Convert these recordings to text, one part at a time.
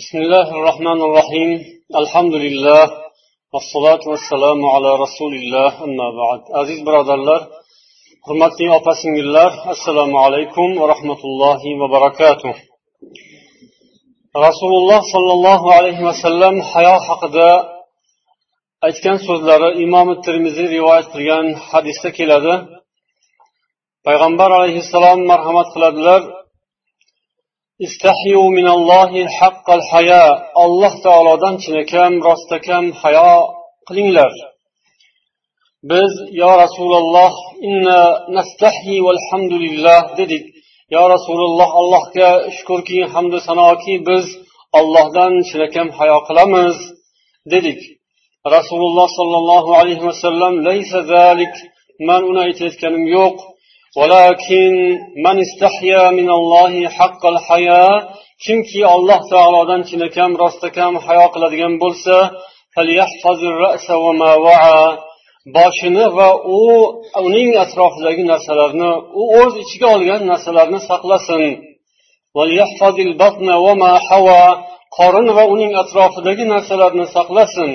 بسم الله الرحمن الرحيم الحمد لله والصلاة والسلام على رسول الله أما بعد عزيز برادر الله hurmatli opa singillar assalomu alaykum va rahmatullohi va barakatuh rasululloh sollallohu alayhi vasallam hayo haqida aytgan so'zlari imom termiziy rivoyat qilgan hadisda keladi payg'ambar alayhissalom marhamat qiladilar Istahyu minallohi haqqal haya alloh taolodan chinakam rostakam hayo qilinglar. Biz yo rasululloh inna nastahyi valhamdulillah dedik. Yo rasululloh allohga shukurki hamdu sanoki biz ollohdan chinakam hayo qilamiz dedik. Rasululloh sollallohu alayhi vasallam laysa zalik man uni aytayotganim yo'q. ولكن من استحيا من الله حق الحياة kimki alloh taolodan chinakam rostakam hayo qiladigan bo'lsa boshini va u uning atrofidagi narsalarni u o'z ichiga olgan narsalarni saqlasin qorin va uning atrofidagi narsalarni saqlasin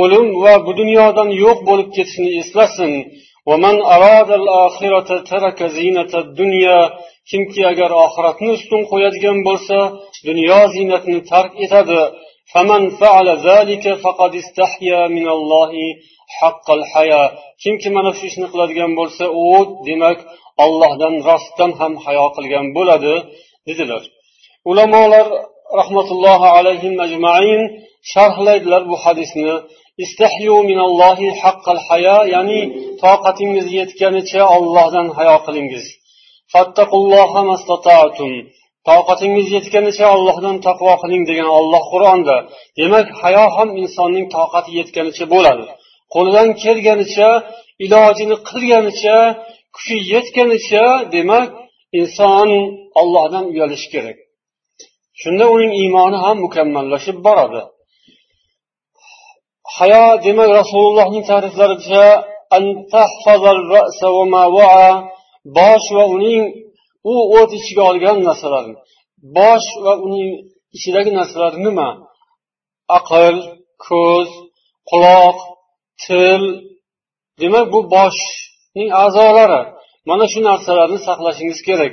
O'lim va bu dunyodan yo'q bo'lib ketishni eslasin. Kimki agar oxiratni ustun qo'yadigan bo'lsa dunyo ziynatini tark etadi. Kimki mana shu ishni qiladigan bo'lsa u demak ollohdan rostdan ham hayo qilgan bo'ladi dedilar. Ulamolar rahmatullohi alayhim ajmain. Sharhlaydilar bu hadisni. Istahyu minallohi haqqal haya ya'ni toqatingiz yetganicha ollohdan hayo qilingiz. Toqatingiz yetganicha ollohdan taqvo qiling degan olloh qur'onda. Demak hayo ham insonning toqati yetganicha bo'ladi. Qo'lidan kelganicha ilojini qilganicha kuchi yetganicha demak inson ollohdan uyalishi kerak. Shunda uning iymoni ham mukammallashib boradi. Hayo demak rasulullohning ta'riflaricha bosh va uning u o't ichiga olgan narsalarni bosh va uning ichidagi narsalar nima? Aql ko'z quloq til. Demak bu boshning a'zolari. Mana shu narsalarni saqlashingiz kerak.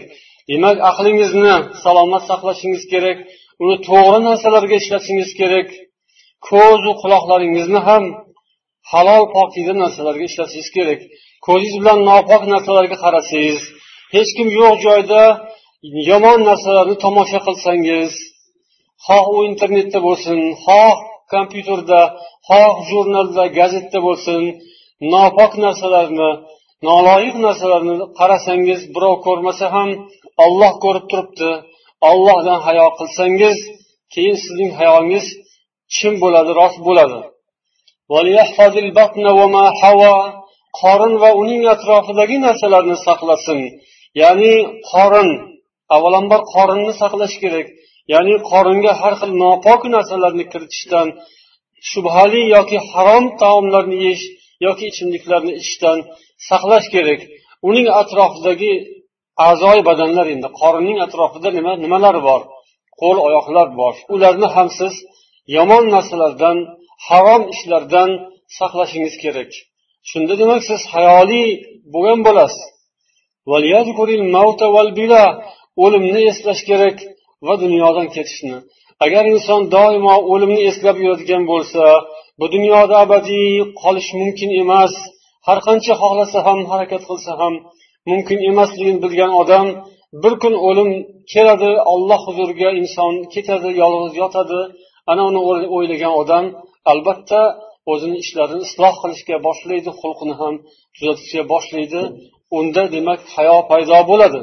Demak aqlingizni salomat saqlashingiz kerak uni to'g'ri narsalarga ishlatishingiz kerak ko'zu quloqlaringizni ham halol pokiza narsalarga ishlatishingiz kerak. Ko'zingiz bilan nopok narsalarga qarasangiz hech kim yo'q joyda yomon narsalarni tomosha qilsangiz xoh u internetda bo'lsin xoh kompyuterda xoh jurnalda gazetda bo'lsin nopok narsalarni noloyiq narsalarni qarasangiz birov ko'rmasa ham olloh ko'rib turibdi. Ollohdan hayo qilsangiz keyin sizning hayoingiz chin bo'ladi rost bo'ladi. Qorin va uning atrofidagi narsalarni saqlasin. Ya'ni qorin avvalambor qorinni saqlash kerak. Ya'ni qoringa har xil nopok narsalarni kiritishdan shubhali yoki harom taomlarni yeyish yoki ichimliklarni ichishdan saqlash kerak. Uning atrofidagi a'zoyi badanlar endi qorinning atrofida nima nimalar bor? Qo'l oyoqlar bor. Ularni ham siz yomon narsalardan harom ishlardan saqlashingiz kerak. Shunda demak siz hayoli bo'lgan bo'lasiz. O'limni eslash kerak va dunyodan ketishni. Agar inson doimo o'limni eslab yuradigan bo'lsa bu dunyoda abadiy qolish mumkin emas. Har qancha xohlasa ham harakat qilsa ham mumkin emasligini bilgan odam bir kun o'lim keladi olloh huzuriga inson ketadi yolg'iz yotadi. Ana uni o'ylagan odam albatta o'zini ishlarini isloh qilishga boshlaydi xulqini ham tuzatishga boshlaydi. Unda demak hayo paydo bo'ladi.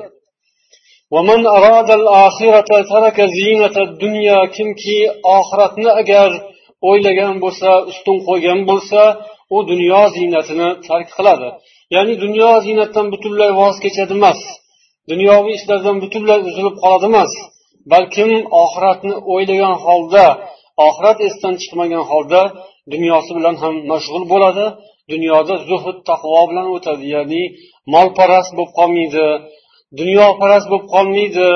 kimki oxiratni agar o'ylagan bo'lsa ustun qo'ygan bo'lsa u dunyo ziynatini tark qiladi. Ya'ni dunyo ziynatdan butunlay voz kechadi emas. Dunyoviy ishlardan butunlay uzilib qoladi emas. Balkim oxiratni o'ylagan holda oxirat esdan chiqmagan holda dunyosi bilan ham mashg'ul bo'ladi. Dunyoda zuhud taqvo bilan o'tadi. Ya'ni molparast bo'lib qolmaydi dunyoparast bo'lib qolmaydi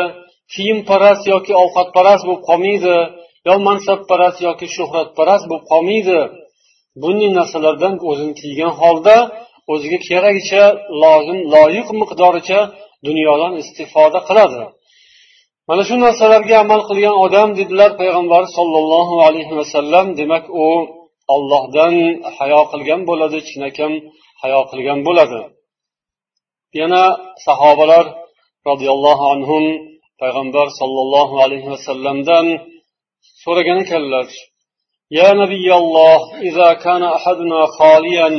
kiyimparast yoki ovqatparast bo'lib qolmaydi yo mansabparast yoki shuhratparast bo'lib qolmaydi. Bunday narsalardan o'zini tiygan holda o'ziga keragicha lozim loyiq miqdoricha dunyodan istifoda qiladi mana shu narsalarga amal qilgan odam dedilar payg'ambar sollallohu alayhi vasallam demak u ollohdan hayo qilgan bo'ladi chinakam hayo qilgan bo'ladi yana sahobalar roziyallohu anhu payg'ambar sollallohu alayhi vasallamdan so'ragan ekanlar يا نبي الله إذا كان أحدنا خاليا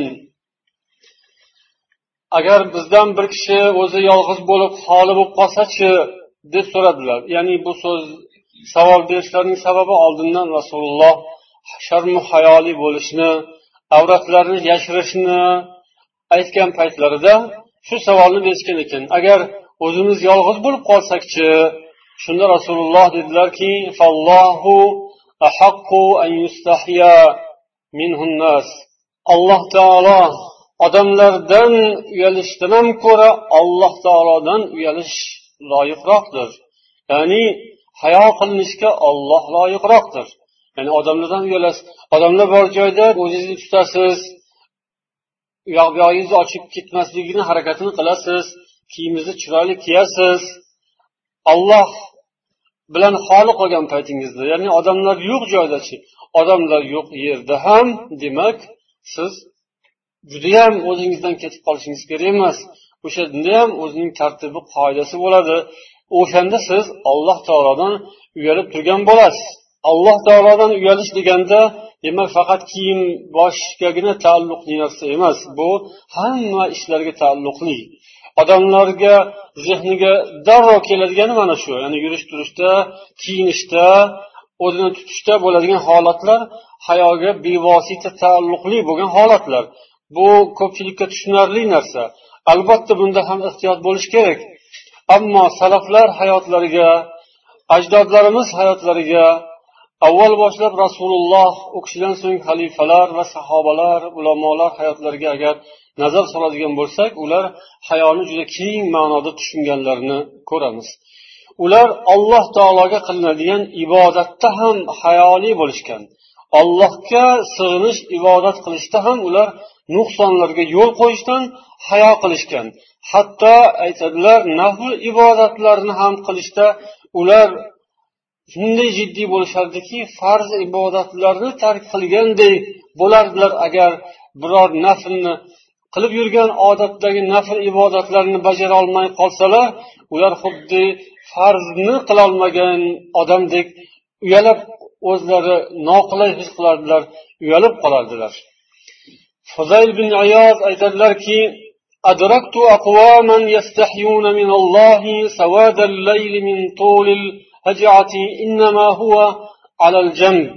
agar bizdan bir kishi o'zi yolg'iz bo'lib xoli bo'lib qolsachi deb so'radilar. Ya'ni bu so'z savol berishlarining sababi oldindan rasululloh sharmu hayoli bo'lishni avratlarini yashirishni aytgan paytlarida shu savolni berishgan ekan. Agar o'zimiz yolg'iz bo'lib qolsakchi shunda rasululloh dedilarki alloh taolo odamlardan uyalishdan ham ko'ra alloh taolodan uyalish loyiqroqdir. Ya'ni hayo qilinishga olloh loyiqroqdir. Ya'ni odamlardan uyalasiz odamlar bor joyda o'zingizni tutasiz u yoq bu yog'ingizni ochib ketmasligini harakatini qilasiz kiyimingizni chiroyli kiyasiz. Olloh bilan xoli qolgan paytingizda ya'ni odamlar yo'q joydachi odamlar yo'q yerda ham demak siz judayam o'zingizdan ketib qolishingiz kerak emas. O'shanda ham o'zining tartibi qoidasi bo'ladi. O'shanda siz alloh taolodan uyalib turgan bo'lasiz. Alloh taolodan uyalish deganda demak faqat kiyim boshgagina taalluqli narsa emas. Bu hamma ishlarga taalluqli. Odamlarga zehniga darrov keladigani mana shu ya'ni yurish turishda kiyinishda o'zini tutishda bo'ladigan holatlar hayoga bevosita taalluqli bo'lgan holatlar. Bu ko'pchilikka tushunarli narsa. Albatta bunda ham ehtiyot bo'lish kerak. Ammo salaflar hayotlariga ajdodlarimiz hayotlariga avval boshlab rasululloh u kishidan so'ng xalifalar va sahobalar ulamolar hayotlariga agar nazar soladigan bo'lsak ular hayoni juda keng ma'noda tushunganlarini ko'ramiz. Ular alloh taologa qilinadigan ibodatda ham hayoli bo'lishgan. Allohga sig'inish ibodat qilishda ham ular nuqsonlarga yo'l qo'yishdan hayo qilishgan. Hatto aytadilar nafl ibodatlarni ham qilishda ular shunday jiddiy bo'lishardiki farz ibodatlarni tark qilganday bo'lardilar agar biror naflni qilib yurgan odatdagi nafl ibodatlarni bajara olmay qolsalar ular xuddi farzni qilolmagan odamdek uyalib o'zlari noqulay his qilardilar uyalib qolardilar. Fuzayl bin ayoz aytadilarki أدركت أقواما يستحيون من الله سواد الليل من طول الهجعة إنما هو على الجنب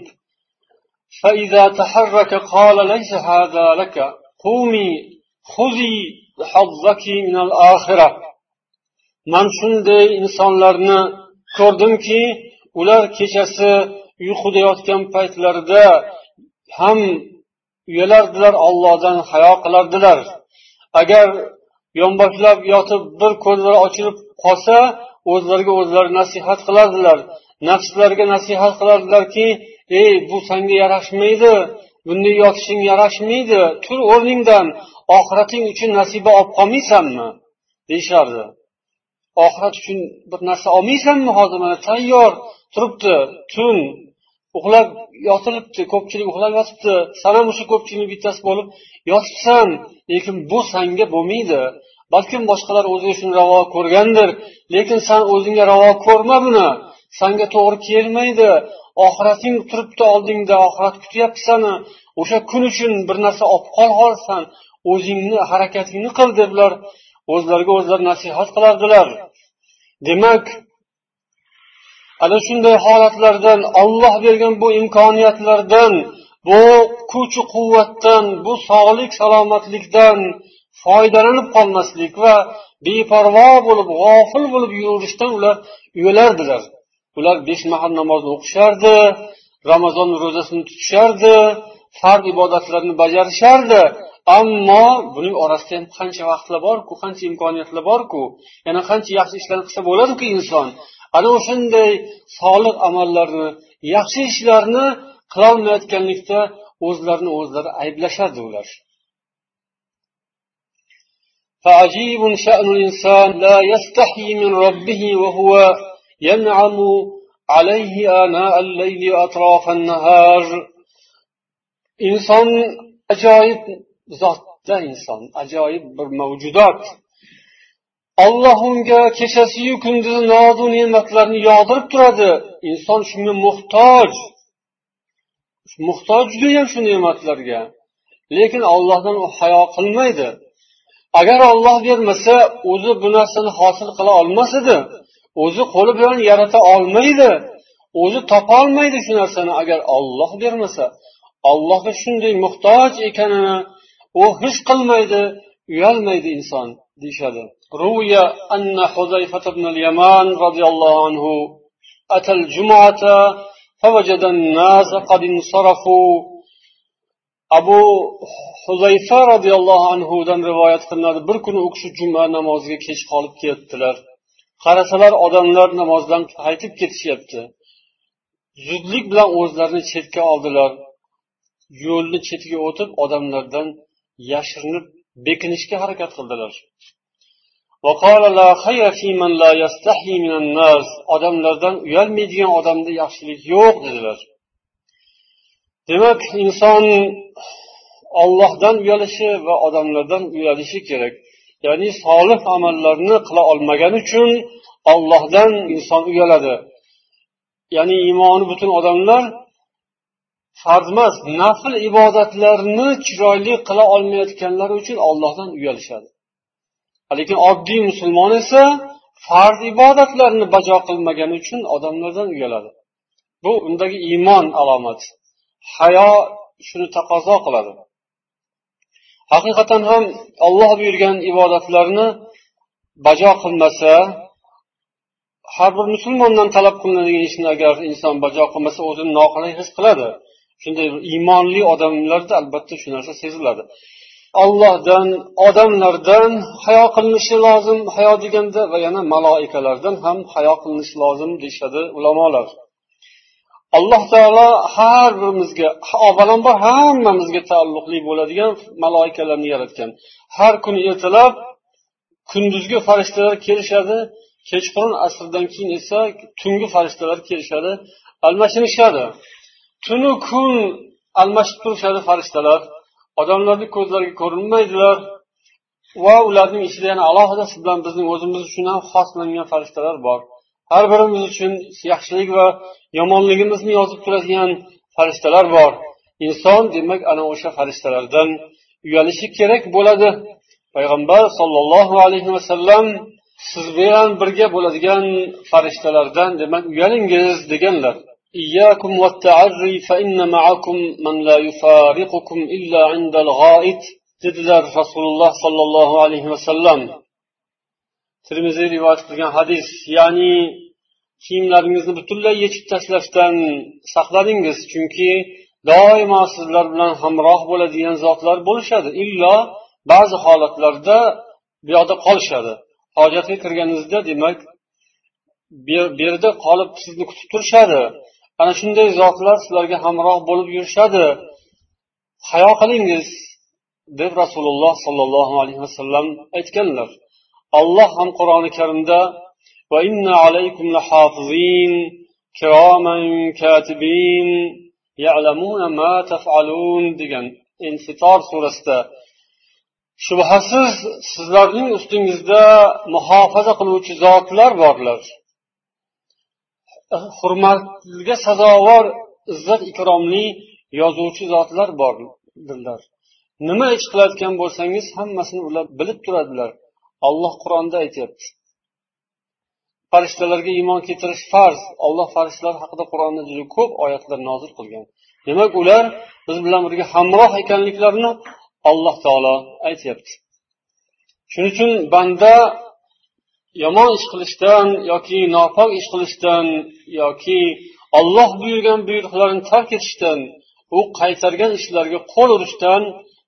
فإذا تحرك قال ليس هذا لك. قومي خذي حظك من الآخرة. man shunday insonlarni ko'rdimki ular kechasi uyquda yotgan paytlarida ham uyalardilar ollohdan hayo qilardilar. Agar yonboshlab yotib bir ko'zlari ochilib qolsa o'zlariga o'zlari nasihat qilardilar. Nafslariga nasihat qilardilarki ey bu sanga yarashmaydi bunday yotishing yarashmaydi tur o'rningdan oxirating uchun nasiba olib qolmaysanmi? deyishardi. Oxirat uchun bir narsa olmaysanmi hozir mana tayyor turibdi tun uxlab yotilibdi ko'pchilik uxlab yotibdi. San ham o'sha ko'pchilikni bittasi bo'lib yotibsan lekin bu sanga bo'lmaydi. Balkim boshqalar o'ziga shuni ravo ko'rgandir lekin san o'zingga ravo ko'rma buni. Sanga to'g'ri kelmaydi. Oxirating turibdi oldingda oxirat kutyapti sani. O'sha kun uchun bir narsa olib qolg'olsan, o'zingni harakatingni qil deb ular o'zlariga o'zlari nasihat qilardilar. Demak ana shunday holatlardan olloh bergan bu imkoniyatlardan bu kuchu quvvatdan bu sog'lik salomatlikdan foydalanib qolmaslik va beparvo bo'lib g'ofil bo'lib yurishdan ular uyalardilar. Ular besh mahal namozni o'qishardi ramazon ro'zasini tutishardi farz ibodatlarni bajarishardi. Ammo buning orasida ham qancha vaqtlar borku qancha imkoniyatlar borku? Yana qancha yaxshi ishlarni qilsa bo'ladiku inson? ana o'shanday solih amallarni yaxshi ishlarni qilolmayotganlikda o'zlarini o'zlari ayblashadi ular فعجيب شأن الإنسان لا يستحي من ربه وهو ينعم عليه آناء الليل وأطراف النهار إنسان ajoyib zotda inson ajoyib bir mavjudot Olloh unga kechasiyu kunduzi nozu ne'matlarni yog'dirib turadi. Inson shunga muhtoj. Muhtoj judayam shu ne'matlarga. Lekin ollohdan u hayo qilmaydi. Agar olloh bermasa o'zi bu narsani hosil qila olmas edi. O'zi qo'li bilan yarata olmaydi. O'zi topolmaydi shu narsani agar olloh bermasa. Ollohga shunday muhtoj ekanini u his qilmaydi uyalmaydi inson deyishadi. روي أن حذيفة بن اليمان رضي الله عنه أتى الجمعة فوجد الناس قد انصرفوا abu huzayfa roziyallohu anhudan rivoyat qilinadi bir kuni u kishi juma namoziga kech qolib ketdilar qarasalar odamlar namozdan qaytib ketishyapti zudlik bilan o'zlarini chetga oldilar yo'lni chetiga o'tib odamlardan yashirinib bekinishga harakat qildilar Odamlardan uyalmaydigan odamda yaxshilik yo'q dedilar. Demak inson ollohdan uyalishi va odamlardan uyalishi kerak. Ya'ni solih amallarni qila olmagani uchun ollohdan inson uyaladi. Ya'ni iymoni butun odamlar farzmas nafl ibodatlarni chiroyli qila olmayotganlari uchun ollohdan uyalishadi. Lekin oddiy musulmon esa farz ibodatlarni bajo qilmagani uchun odamlardan uyaladi. Bu undagi iymon alomati. Hayo shuni taqozo qiladi. Haqiqatan ham olloh buyurgan ibodatlarni bajo qilmasa har bir musulmondan talab qilinadigan ishni agar inson bajo qilmasa o'zini noqulay his qiladi. Shunday iymonli odamlarda albatta shu narsa seziladi. Ollohdan odamlardan hayo qilinishi lozim hayo deganda va yana maloikalardan ham hayo qilinishi lozim deyishadi ulamolar. Alloh taolo har birimizga avvalambor hammamizga taalluqli bo'ladigan maloikalarni yaratgan. Har kuni ertalab kunduzgi farishtalar kelishadi kechqurun asrdan keyin esa tungi farishtalar kelishadi almashinishadi. Tunu kun almashib turishadi farishtalar. Odamlarni ko'zlariga ko'rinmaydilar va ularning ichida yana alohida shu bilan bizning o'zimiz uchun ham xoslangan farishtalar bor. Har birimiz uchun yaxshilik va yomonligimizni yozib turadigan farishtalar bor. Inson demak ana o'sha farishtalardan uyalishi kerak bo'ladi. Payg'ambar sollallohu alayhi vasallam siz bilan birga bo'ladigan farishtalardan demak uyalingiz deganlar. إياكم والتعري فإن معكم من لا يفارقكم إلا عند الغائط dedilar rasululloh sollallohu alayhi vasallam termiziy rivoyat qilgan hadis ya'ni kiyimlaringizni butunlay yechib tashlashdan saqlaningiz chunki doimo sizlar bilan hamroh bo'ladigan zotlar bo'lishadi illo ba'zi holatlarda bu yoqda qolishadi hojatga kirganingizda demak bu yerda qolib sizni kutib turishadi Ana shunday zotlar sizlarga hamroh bo'lib yurishadi. Hayo qilingiz deb rasululloh sollallohu alayhi vasallam aytganlar. Alloh ham qur'oni karimda degan infitor surasida. Shubhasiz sizlarning ustingizda muhofaza qiluvchi zotlar borlar. Hurmatga sazovor izzat ikromli yozuvchi zotlar bordirlar nima ish qilayotgan bo'lsangiz hammasini ular bilib turadilar. Olloh qur'onda aytyapti. Farishtalarga iymon keltirish farz. Olloh farishtalar haqida qur'onda juda ko'p oyatlar nozil qilgan. Demak ular biz bilan birga hamroh ekanliklarini alloh taolo aytyapti. Shuning uchun banda yomon ish qilishdan yoki nopok ish qilishdan yoki olloh buyurgan buyruqlarni tark etishdan u qaytargan ishlarga qo'l urishdan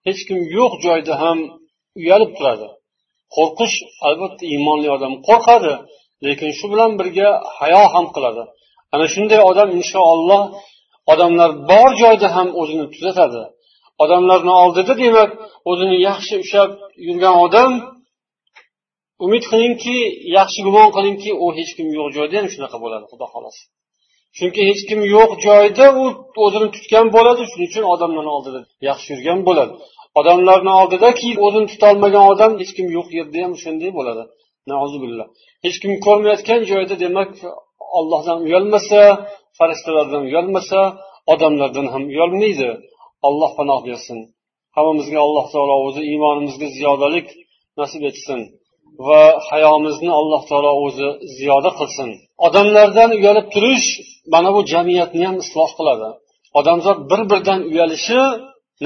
hech kim yo'q joyda ham uyalib turadi. Qo'rqish albatta iymonli odam qo'rqadi lekin shu bilan birga hayo ham qiladi. Ana shunday odam inshaalloh odamlar bor joyda ham o'zini tuzatadi. Odamlarni oldida demak o'zini yaxshi ushlab yurgan odam umid qilingki yaxshi gumon qilingki u hech kim yo'q joyda ham shunaqa bo'ladi xudo xohlasa. Chunki hech kim yo'q joyda u o'zini tutgan bo'ladi shuning uchun odamlarni oldida yaxshi yurgan bo'ladi. Odamlarni oldidaki o'zini tutolmagan odam hech kim yo'q yerda ham shunday bo'ladi. Hech kim ko'rmayotgan joyda demak ollohdan uyalmasa farishtalardan uyalmasa odamlardan ham uyalmaydi. Alloh panoh bersin. Hammamizga alloh taolo o'zi iymonimizga ziyodalik nasib etsin. Va hayomizni alloh taolo o'zi ziyoda qilsin. Odamlardan uyalib turish mana bu jamiyatni ham isloh qiladi. Odamzod bir biridan uyalishi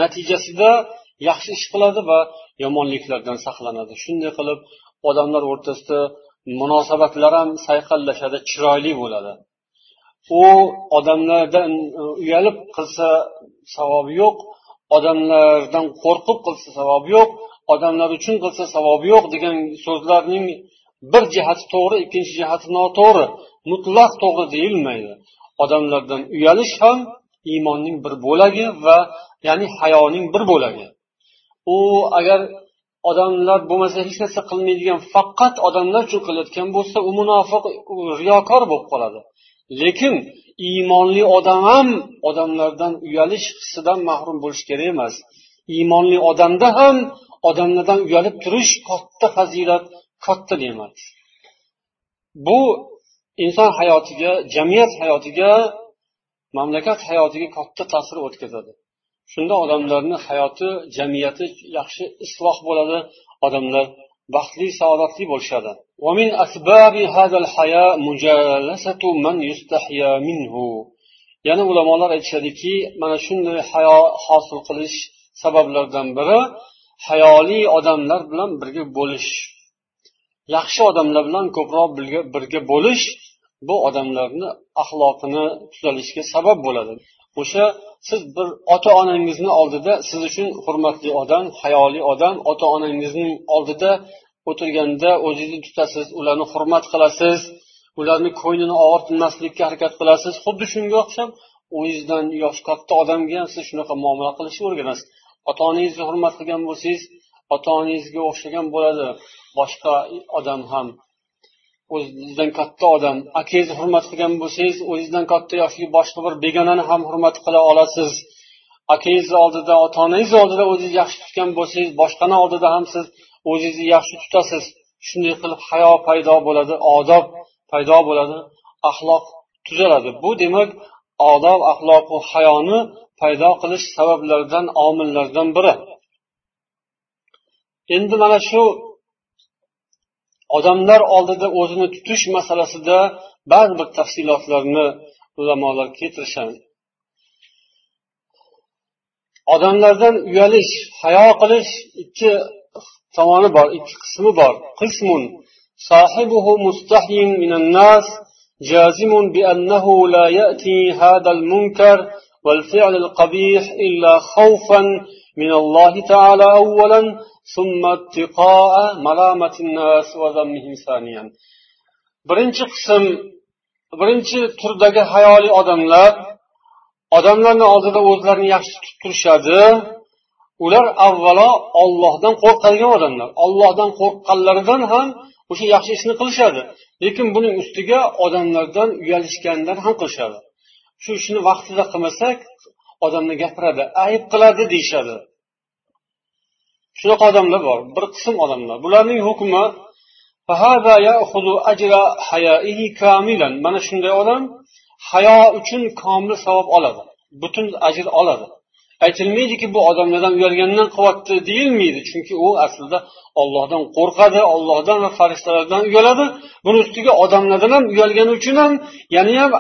natijasida yaxshi ish qiladi va yomonliklardan saqlanadi. Shunday qilib odamlar o'rtasida munosabatlar ham sayqallashadi chiroyli bo'ladi. U odamlardan e, uyalib qilsa savobi yo'q odamlardan qo'rqib qilsa savobi yo'q odamlar uchun qilsa savobi yo'q degan so'zlarning bir jihati to'g'ri ikkinchi jihati noto'g'ri mutlaq to'g'ri deyilmaydi. Odamlardan uyalish ham iymonning bir bo'lagi va ya'ni hayoning bir bo'lagi. U agar odamlar bo'lmasa hech narsa qilmaydigan faqat odamlar uchun qilayotgan bo'lsa u munofiq riyokor bo'lib qoladi. Lekin iymonli odam ham odamlardan uyalish hissidan mahrum bo'lishi kerak emas. Iymonli odamda ham odamlardan uyalib turish katta fazilat katta ne'mat bu inson hayotiga jamiyat hayotiga mamlakat hayotiga katta ta'sir o'tkazadi shunda odamlarni hayoti jamiyati yaxshi isloh bo'ladi odamlar baxtli saodatli bo'lishadi ومن أسباب هذا الحياء مجالسة من يستحيا منه ya'ni ulamolar aytishadiki mana shunday hayo hosil qilish sabablaridan biri hayoli odamlar bilan birga bo'lish. Yaxshi odamlar bilan ko'proq birga bo'lish bu odamlarni axloqini tuzalishiga sabab bo'ladi. O'sha siz bir ota onangizni oldida siz uchun hurmatli odam hayoli odam ota onangizning oldida o'tirganda o'zingizni tutasiz ularni hurmat qilasiz ularni ko'nglini og'irtmaslikka harakat qilasiz. Xuddi shunga o'xshab o'zingizdan yoshi katta odamga ham siz shunaqa muomala qilishni o'rganasiz. Ota onangizni hurmat qilgan bo'lsangiz ota onangizga o'xshagan bo'ladi. Boshqa odam ham o'zingizdan katta odam. Akangizni hurmat qilgan bo'lsangiz o'zingizdan katta yoshli boshqa bir begonani ham hurmat qila olasiz. Akangizni oldida ota onangizni oldida o'zingizni yaxshi tutgan bo'lsangiz boshqani oldida ham siz o'zingizni yaxshi tutasiz. Shunday qilib hayo paydo bo'ladi odob paydo bo'ladi axloq tuzaladi. Bu demak odob axloqu hayoni paydo qilish sabablaridan omillardan biri endi mana shu odamlar oldida o'zini tutish masalasida ba'zi bir tafsilotlarni ulamolar keltirishadi odamlardan uyalish hayo qilish ikki tomoni bor ikki qismi bor qismun صاحبه مستحي من الناس جازم بأنه لا يأتي هذا المنكر والفعل القبيح إلا خوفا من الله تعالى أولا ثم اتقاء ملامة الناس وذمهم ثانيا birinchi qism birinchi turdagi hayoli odamlar odamlarni oldida o'zlarini yaxshi tutib turishadi ular avvalo ollohdan qo'rqadigan odamlar ollohdan qo'rqqanlaridan ham o'sha yaxshi ishni qilishadi lekin buning ustiga odamlardan uyalishgandan ham qilishadi Shu ishni vaqtida qilmasak odamni gapiradi ayb qiladi deyishadi. Shunaqa odamlar bor bir qism odamlar. Bularning hukmi mana shunday odam hayo uchun komil savob oladi butun ajr oladi. Aytilmaydiki bu odamlardan uyalgandan qilyapti deyilmaydi chunki u aslida ollohdan qo'rqadi ollohdan va farishtalardan uyaladi. Buni ustiga odamlardan ham uyalgani uchun ham yana ham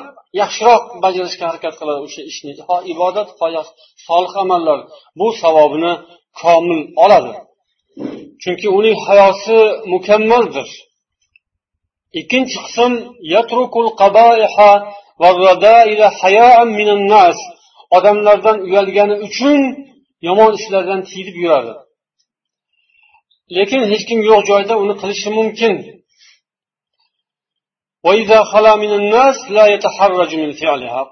yaxshiroq bajarishga harakat qiladi o'sha ishni. Ho ibodat ho solih amallar. Bu savobini komil oladi. Chunki uning hayosi mukammaldir. Ikkinchi qism yatrukul qaboiha odamlardan uyalgani uchun yomon ishlardan tiyilib yuradi. Lekin hech kim yo'q joyda uni qilishi mumkin.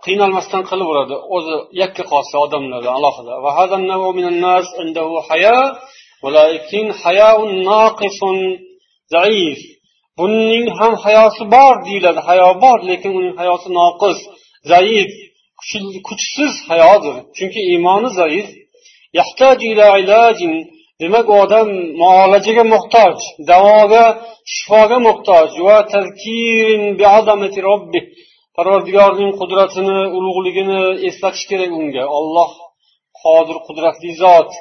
Qiynalmasdan qilaveradi o'zi yakka qolsa odamlardan alohida. buning ham hayosi bor deyiladi. Hayo bor lekin uning hayosi noqis zaif kuchsiz hayodir. Chunki iymoni zaif. Demak u odam muolajaga muhtoj davoga shifoga muhtoj. Parvardigorning qudratini ulug'ligini eslatish kerak unga. Olloh qodir qudratli zot.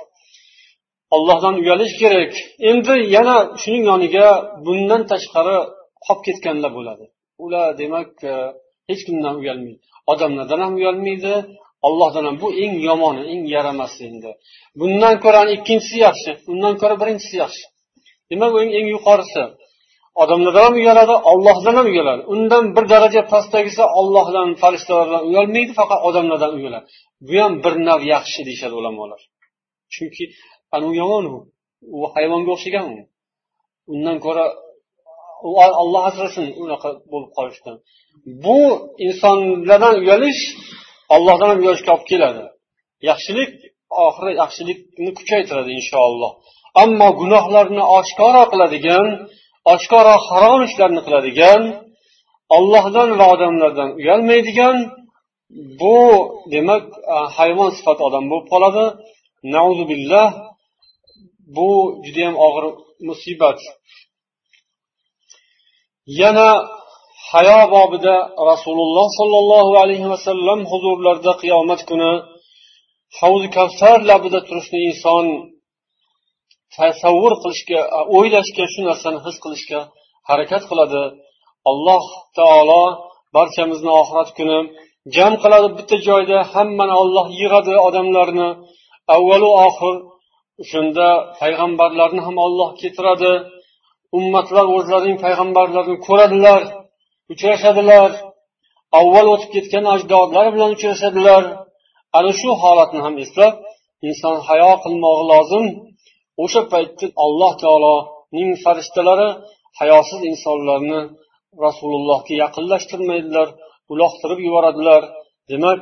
Ollohdan uyalish kerak. Endi yana shuning yoniga bundan tashqari qolib ketganlar bo'ladi. Ular demak eh, hech kimdan uyalmaydi. Odamlardan ham uyalmaydi ollohdan ham bu eng yomoni eng yaramasi endi. Bundan ko'ra ikkinchisi yaxshi undan ko'ra birinchisi yaxshi. Demak u eng yuqorisi. Odamlardan ham uyaladi ollohdan ham uyaladi. Undan bir daraja pastdagisi ollohdan farishtalardan uyalmaydi faqat odamlardan uyaladi. Bu ham bir nav yaxshi deyishadi ulamolar. Chunki ana u yomon u u hayvonga o'xshagan u. Undan ko'ra olloh asrasin unaqa bo'lib qolishdan. Bu insonlardan uyalish ollohdan ham uyalishga olib keladi. Yaxshilik oxiri yaxshilikni kuchaytiradi inshaalloh. Ammo gunohlarni oshkoro qiladigan oshkoro harom ishlarni qiladigan ollohdan va odamlardan uyalmaydigan bu demak hayvon sifati odam bo'lib qoladi. Billah bu judayam og'ir musibat. Yana hayo bobida rasululloh sollallohu alayhi vasallam huzurlarida qiyomat kuni havzi kavsar labida turishni inson tasavvur qilishga o'ylashga shu narsani his qilishga harakat qiladi. Alloh taolo barchamizni oxirat kuni jam qiladi. Bitta joyda hammani olloh yig'adi odamlarni. Avvalu oxir shunda payg'ambarlarni ham olloh keltiradi. Ummatlar o'zlarining payg'ambarlarini ko'radilar. Uchrashadilar. Avval o'tib ketgan ajdodlar bilan uchrashadilar. Ana shu holatni ham eslab inson hayo qilmog'i lozim. O'sha paytda alloh taoloning farishtalari hayosiz insonlarni rasulullohga yaqinlashtirmaydilar uloqtirib yuboradilar. Demak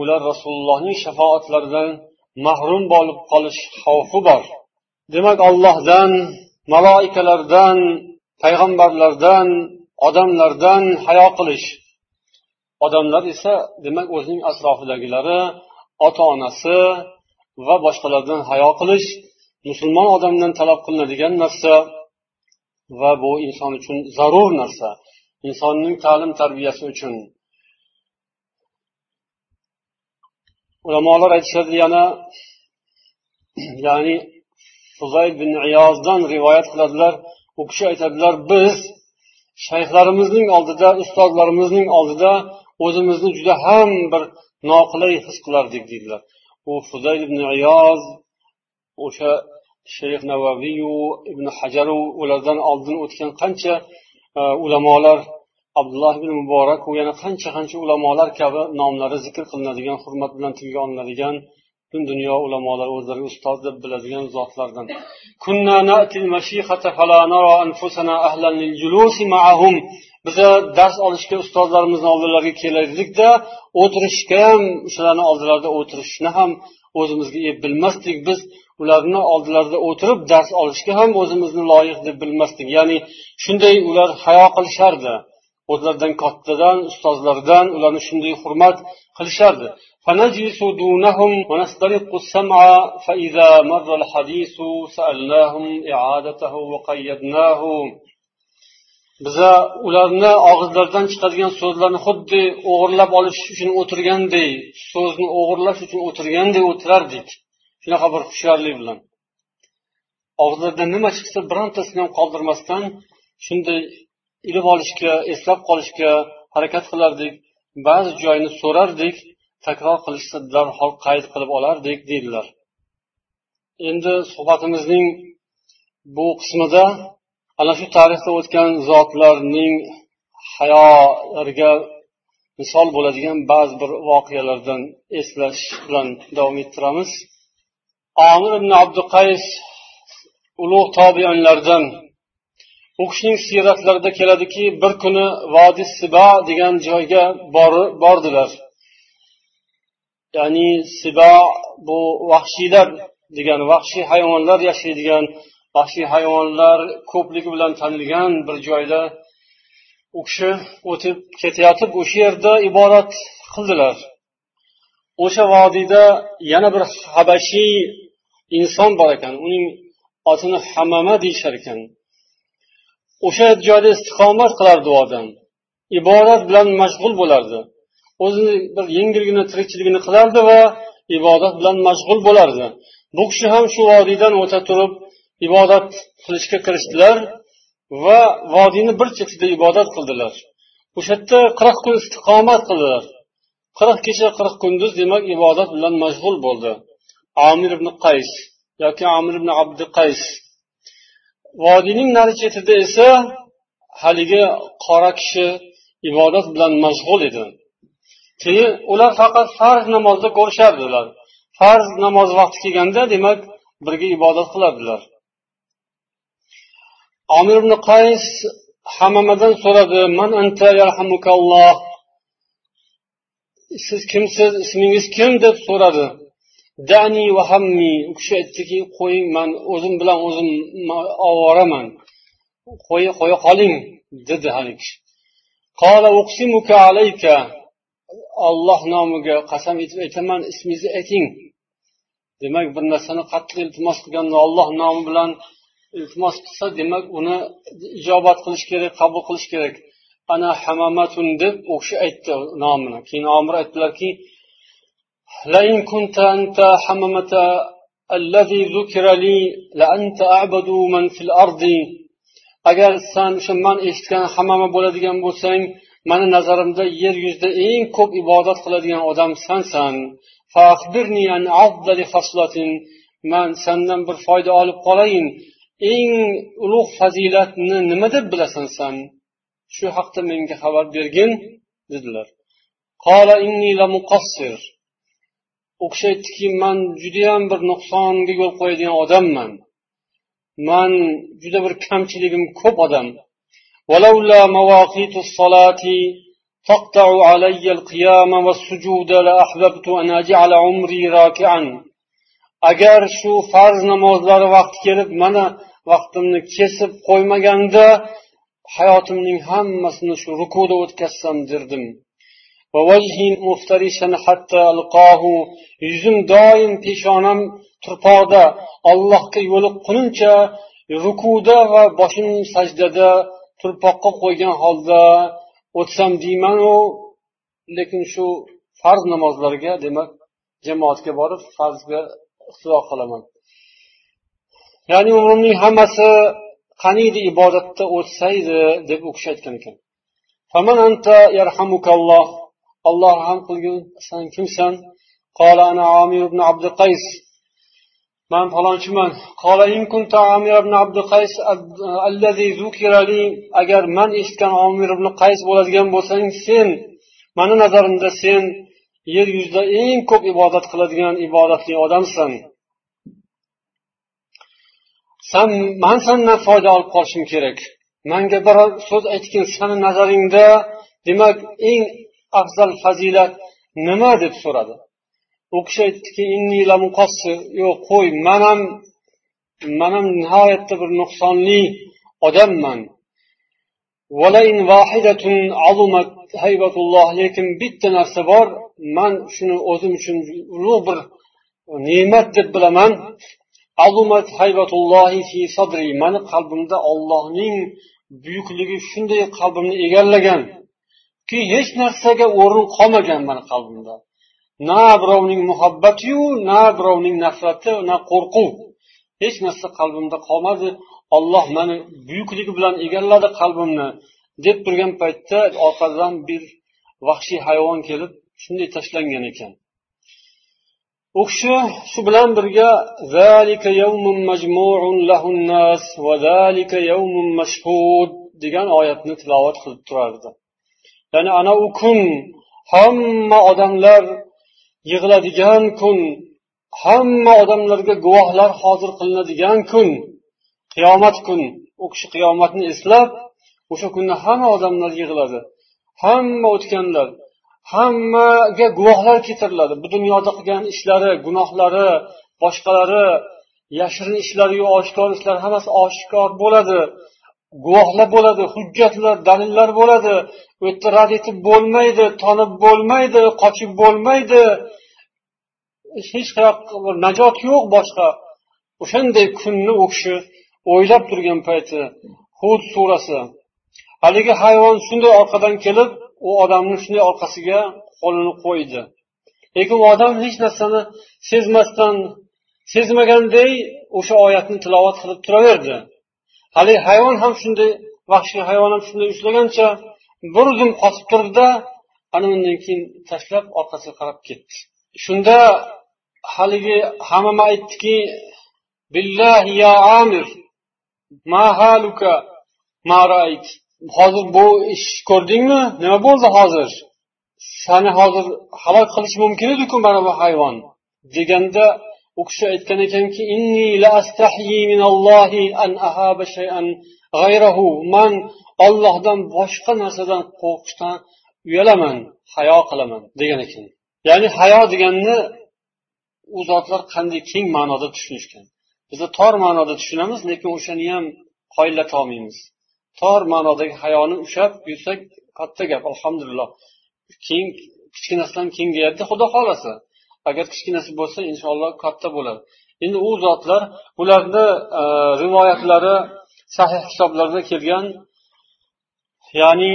ular rasulullohning shafoatlaridan mahrum bo'lib qolish xavfi bor. Demak ollohdan maloikalardan payg'ambarlardan odamlardan hayo qilish. Odamlar esa demak o'zining atrofidagilari ota onasi va boshqalardan hayo qilish musulmon odamdan talab qilinadigan narsa va bu inson uchun zarur narsa. Insonning ta'lim tarbiyasi uchun. Ulamolar aytishadi yana ya'ni fuzayl bin iyozdan rivoyat qiladilar. U kishi aytadilar biz shayxlarimizning oldida ustozlarimizning oldida o'zimizni juda ham bir noqulay his qilardik deydilar. U fuzayl ibn iyoz o'sha shayx navaviyu ibn hajaru ulardan oldin o'tgan qancha e, ulamolar abdulloh ibn muborak yana qancha qancha ulamolar kabi nomlari zikr qilinadigan hurmat bilan tilga olinadigan butun dunyo ulamolari o'zlariga ustoz deb biladigan zotlardan. Biza dars olishga ustozlarimizni oldilariga kelardikda o'tirishga ham o'shalarni oldilarida o'tirishni ham o'zimizga ep bilmasdik biz. Ularni oldilarida o'tirib dars olishga ham o'zimizni loyiq deb bilmasdik. Ya'ni shunday ular hayo qilishardi. O'zlaridan kattadan ustozlaridan ularni shunday hurmat qilishardi. فنجلس دونهم ونسترق السمع فإذا مر الحديث سألناهم إعادته وقيدناه biza ularni og'izlaridan chiqadigan so'zlarni xuddi o'g'irlab olish uchun o'tirganday so'zni o'g'irlash uchun o'tirganday o'tirardik shunaqa bir hushyorlik bilan og'izlaridan nima chiqsa birontasini ham qoldirmasdan shunday ilib olishga eslab qolishga harakat qilardik ba'zi joyni so'rardik takror qilishsa darhol qayd qilib olardik deydilar. Endi suhbatimizning bu qismida ana shu tarixda o'tgan zotlarning hayolariga misol bo'ladigan ba'zi bir voqealardan eslash bilan davom ettiramiz. Omir ibn abduqays ulug' tobionlardan u kishining siyratlarida keladiki bir kuni vodi siba degan joyga bordilar. Ya'ni sibo bu vahshiylar degan vahshiy hayvonlar yashaydigan vahshiy hayvonlar ko'pligi bilan tanilgan bir joyda u kishi o'tib ketayotib o'sha yerda ibodat qildilar. O'sha vodiyda yana bir habashiy inson bor ekan uning otini hamama deyishar ekan. O'sha joyda istiqomat qilardi u odam ibodat bilan mashg'ul bo'lardi. O'zini bir yengilgina tirikchiligini qilardi va ibodat bilan mashg'ul bo'lardi. Bu kishi ham shu vodiydan o'ta turib ibodat qilishga kirishdilar va vodiyni bir chetida ibodat qildilar. O'sha yerda qirq kun istiqomat qildilar. Qirq kecha qirq kunduz demak ibodat bilan mashg'ul bo'ldi. Amir ibn qays yoki amir ibn abdi qays. Vodiyning nari chetida esa haligi qora kishi ibodat bilan mashg'ul edi. Keyin ular faqat farz namozda ko'rishardilar farz namoz vaqti kelganda demak birga ibodat qilardilar omir ibn qays hamamadan so'radi man anta yarhamukalloh? Siz kimsiz ismingiz kim? deb so'radi. Dani va hammi. U kishi aytdiki qo'ying man o'zim bilan o'zim ovoraman. Qo'ya qoling dedi haligi kishi. olloh nomiga qasam etib aytaman ismingizni ayting demak bir narsani qattiq iltimos qilganda olloh nomi bilan iltimos qilsa demak uni ijobat qilish kerak qabul qilish kerak ana hamamatun deb u kishi aytdi nomini keyin omir aytdilarki لئن كنت أنت حممة الذي ذكر لي لأنت أعبد من في الأرض agar san o'sha man eshitgan hammama bo'ladigan bo'lsang mani nazarimda yer yuzida eng ko'p ibodat qiladigan odam sansan man sendan bir foyda olib qolayin. Eng ulug' fazilatni nima deb bilasan san shu haqda menga xabar bergin dedilar. U kishi aytdiki man judayam bir nuqsonga yo'l qo'yadigan odamman. Man juda bir kamchiligim ko'p odam. تقطع علي القيام والسجود لأحببت أن أجعل عمري راكعا agar shu farz namozlari vaqti kelib mana vaqtimni kesib qo'ymaganda hayotimning hammasini shu rukuda o'tkazsam derdim yuzim doim peshonam turpoqda allohga yo'liqqunimcha rukuda va boshim sajdada turpoqqa qo'ygan holda o'tsam deymanu lekin shu farz namozlarga demak jamoatga borib farzga iqtido qilaman ya'ni umrimning hammasi qaniydi ibodatda o'tsaydi deb u kishi aytgan ekan alloh rahm qilgin san kimsan قال أنا عامر بن عبد القيس man falonchiman agar man eshitgan omir ibn qays bo'ladigan bo'lsang sen mani nazarimda sen yer yuzida eng ko'p ibodat qiladigan ibodatli odamsan san man sandan foyda olib qolishim kerak manga biror so'z aytgin sani nazaringda demak eng afzal fazilat nima deb so'radi? U kishi aytdiki yo'q qo'y man ham man ham nihoyatda bir nuqsonli odamman. Lekin bitta narsa bor man shuni o'zim uchun ulug' bir ne'mat deb bilaman. Mani qalbimda ollohning buyukligi shunday qalbimni egallaganki hech narsaga o'rin qolmagan mani qalbimda. Na birovning muhabbatiyu na birovning nafrati na qo'rquv. Hech narsa qalbimda qolmadi. Olloh mani buyukligi bilan egalladi qalbimni deb turgan paytda orqadan bir vahshiy hayvon kelib shunday tashlangan ekan. U kishi shu bilan birga degan oyatni tilovat qilib turardi. Ya'ni ana u kun hamma odamlar yig'iladigan kun hamma odamlarga guvohlar hozir qilinadigan kun qiyomat kun. U kishi qiyomatni eslab o'sha kunda hamma odamlar yig'iladi hamma o'tganlar hammaga guvohlar keltiriladi. Bu dunyoda qilgan ishlari gunohlari boshqalari yashirin ishlariyu oshkor ishlar hammasi oshkor bo'ladi. Guvohlar bo'ladi hujjatlar dalillar bo'ladi. U yerda rad etib bo'lmaydi tonib bo'lmaydi qochib bo'lmaydi. Hech qayoqqa najot yo'q boshqa. O'shanday kunni u kishi o'ylab turgan payti hud surasi. Haligi hayvon shunday orqadan kelib u odamni shunday orqasiga qo'lini qo'ydi. Lekin u odam hech narsani sezmasdan sezmaganday o'sha oyatni tilovat qilib turaverdi. Haligi hayvon ham shunday vahshiy hayvon ham shunday ushlagancha bir zum qotib turdida ana undan keyin tashlab orqasiga qarab ketdi. Shunda haligi hammama aytdiki billahi ya amir ma haluka ma rait hozir bu ish ko'rdingmi? Nima bo'ldi hozir? Sani hozir halok qilishi mumkin ediku mana bu hayvon. deganda u kishi aytgan ekanki man ollohdan boshqa narsadan qo'rqishdan uyalaman hayo qilaman degan ekan. Ya'ni hayo deganni u zotlar qanday keng ma'noda tushunishgan. Biza tor ma'noda tushunamiz lekin o'shani ham qoyillatolmaymiz tor ma'nodagi hayoni ushlab yursak katta gap alhamdulillah. Keng kichkinasidan kengayadida xudo xohlasa. Agar kichkinasi bo'lsa inshaalloh katta bo'ladi. Endi u zotlar ularni e, rivoyatlari sahih kitoblarda kelgan ya'ni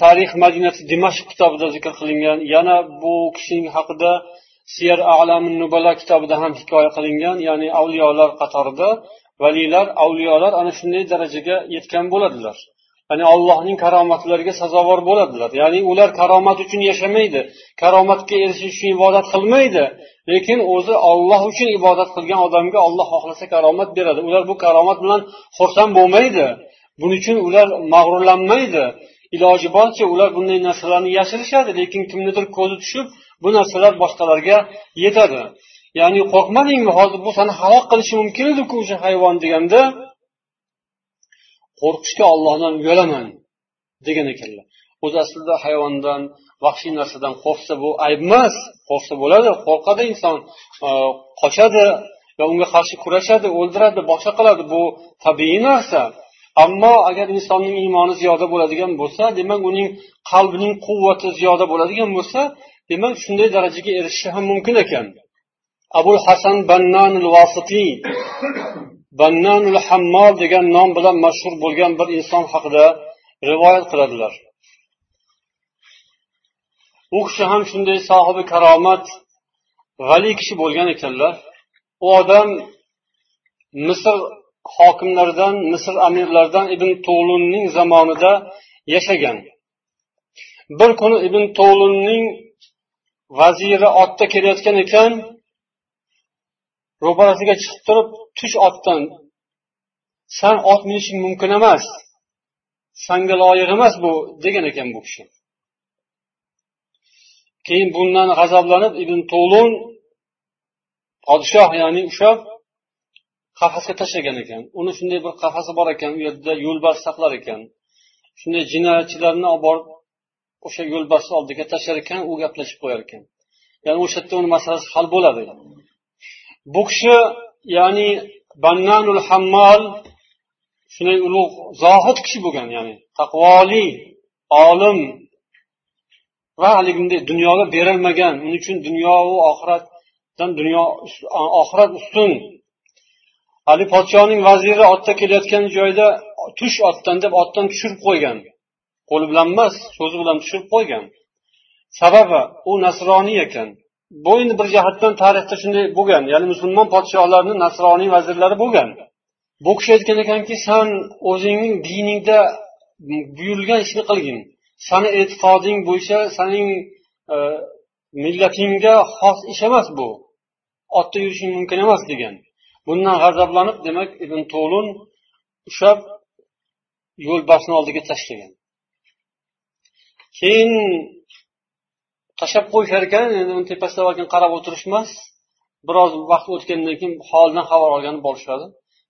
tarix madinati dimashq kitobida zikr qilingan yana bu kishining haqida siyar alam nubala kitobida ham hikoya qilingan ya'ni avliyolar qatorida valiylar avliyolar ana shunday darajaga yetgan bo'ladilar. Ya'ni allohning karomatlariga sazovor bo'ladilar. Ya'ni ular karomat uchun yashamaydi karomatga erishish uchun ibodat qilmaydi lekin o'zi olloh uchun ibodat qilgan odamga olloh xohlasa karomat beradi. Ular bu karomat bilan xursand bo'lmaydi. Buning uchun ular mag'rurlanmaydi. Iloji boricha ular bunday narsalarni yashirishadi lekin kimnidir ko'zi tushib bu narsalar boshqalarga yetadi. Ya'ni qo'rqmadingmi? Hozir bu seni halok qilishi mumkin ediku o'sha hayvon deganda. Qo'rqishga ollohdan uyalaman degan ekanlar. O'zi aslida hayvondan vahshiy narsadan qo'rqsa bu ayb emas. Qo'rqsa bo'ladi qo'rqadi inson e, qochadi va unga qarshi kurashadi o'ldiradi boshqa qiladi. Bu tabiiy narsa. Ammo agar insonning iymoni ziyoda bo'ladigan bo'lsa demak uning qalbining quvvati ziyoda bo'ladigan bo'lsa demak shunday darajaga erishishi ham mumkin ekan. Abu hasan bannan vasitiy bannanul hammol degan nom bilan mashhur bo'lgan bir inson haqida rivoyat qiladilar. U kishi ham shunday sohibi karomat g'ali kishi bo'lgan ekanlar. U odam misr hokimlaridan misr amirlaridan ibn tug'lunning zamonida yashagan. Bir kuni ibn tug'lunning vaziri otda kelayotgan ekan ro'parasiga chiqib turib tush otdan san ot minishing mumkin emas sanga loyiq emas bu degan ekan bu kishi. Keyin bundan g'azablanib ibn to'lun podshoh ya'ni o'sha qafasga tashlagan ekan. Uni shunday bir qafasi bor ekan u yerda yo'lbars saqlar ekan. Shunday jinoyatchilarni olib borib o'sha yo'lbarsni oldiga tashlar ekan u gaplashib qo'yar ekan. Ya'ni o'sha yerda uni masalasi hal bo'ladi. Bu kishi ya'ni bannanul hammol shunday ulug' zohid kishi bo'lgan ya'ni taqvoli olim va haligi bunday dunyoga berilmagan uning uchun dunyo va oxiratdan dunyo oxirat ustun. Haligi podshoning vaziri otda kelayotgan joyda tush otdan deb otdan tushirib qo'ygan. Qo'li bilan emas so'zi bilan tushirib qo'ygan. Sababi u nasroniy ekan. Bu endi bir jihatdan tarixda shunday bo'lgan ya'ni musulmon podshohlarni nasroniy vazirlari bo'lgan. Bu kishi aytgan ekanki san o'zingning diningda buyurilgan ishni qilgin. Sani e'tiqoding bo'yicha saning e, millatingga xos ish emas bu. Otda yurishing mumkin emas degan. Bundan g'azablanib demak ibn to'lun ushlab yo'lbarsni oldiga tashlagan. Keyin tashlab qo'yishar ekan endi uni tepasida qarab o'tirish emas biroz vaqt o'tgandan keyin holidan xabar olganib borishadi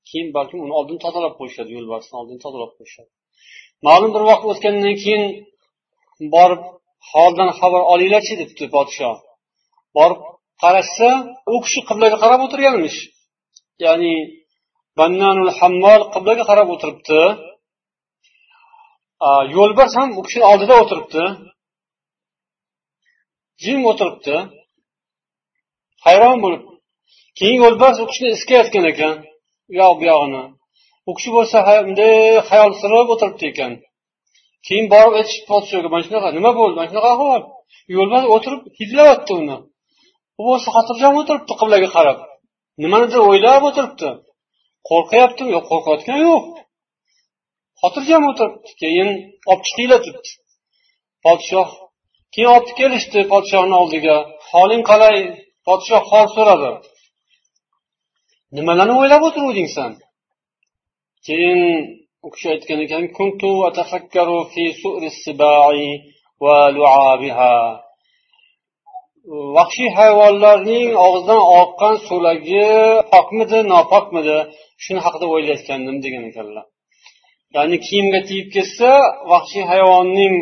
keyin balkim uni oldin tozalab qo'yishadi yo'lbarsni oldin tozalab qo'yishadi. Ma'lum bir vaqt o'tgandan keyin borib holdan xabar olinglarchi debdi podshoh. Borib qarashsa u kishi qiblaga qarab o'tirganmish. Ya'ni bannanul hammol qiblaga qarab o'tiribdi. Yo'lbars ham u kishini oldida o'tiribdi. Jim o'tiribdi. Hayron bo'lib keyin yo'lbars u kishini iskayotgan ekan. U yoq bu yog'ini u kishi bo'lsa bunday xayol surib o'tiribdi ekan. Keyin borib aytishdi podshoga mana shunaqa nima bo'ldi? Mana shunaqa ahvol yo'lbars o'tirib hidlayapti uni. U bo'lsa xotirjam o'tiribdi qiblaga qarab. Nimanidir o'ylab o'tiribdi? Qo'rqyaptimi? Yo'q qo'rqayotgani yo'q. Xotirjam o'tiribdi. Keyin olib chiqinglar debdi podshoh keyin olib kelishdi podshohni oldiga. Holing qalay podshoh hol so'radi. Nimalarni o'ylab o'tiruvding san keyin u kishi aytgan ekan vahshiy hayvonlarning og'zidan oqqan so'lagi pokmidi nopokmidi? Shuni haqida o'ylayotgandim degan ekanlar. Ya'ni kiyimga tegib ketsa vahshiy hayvonning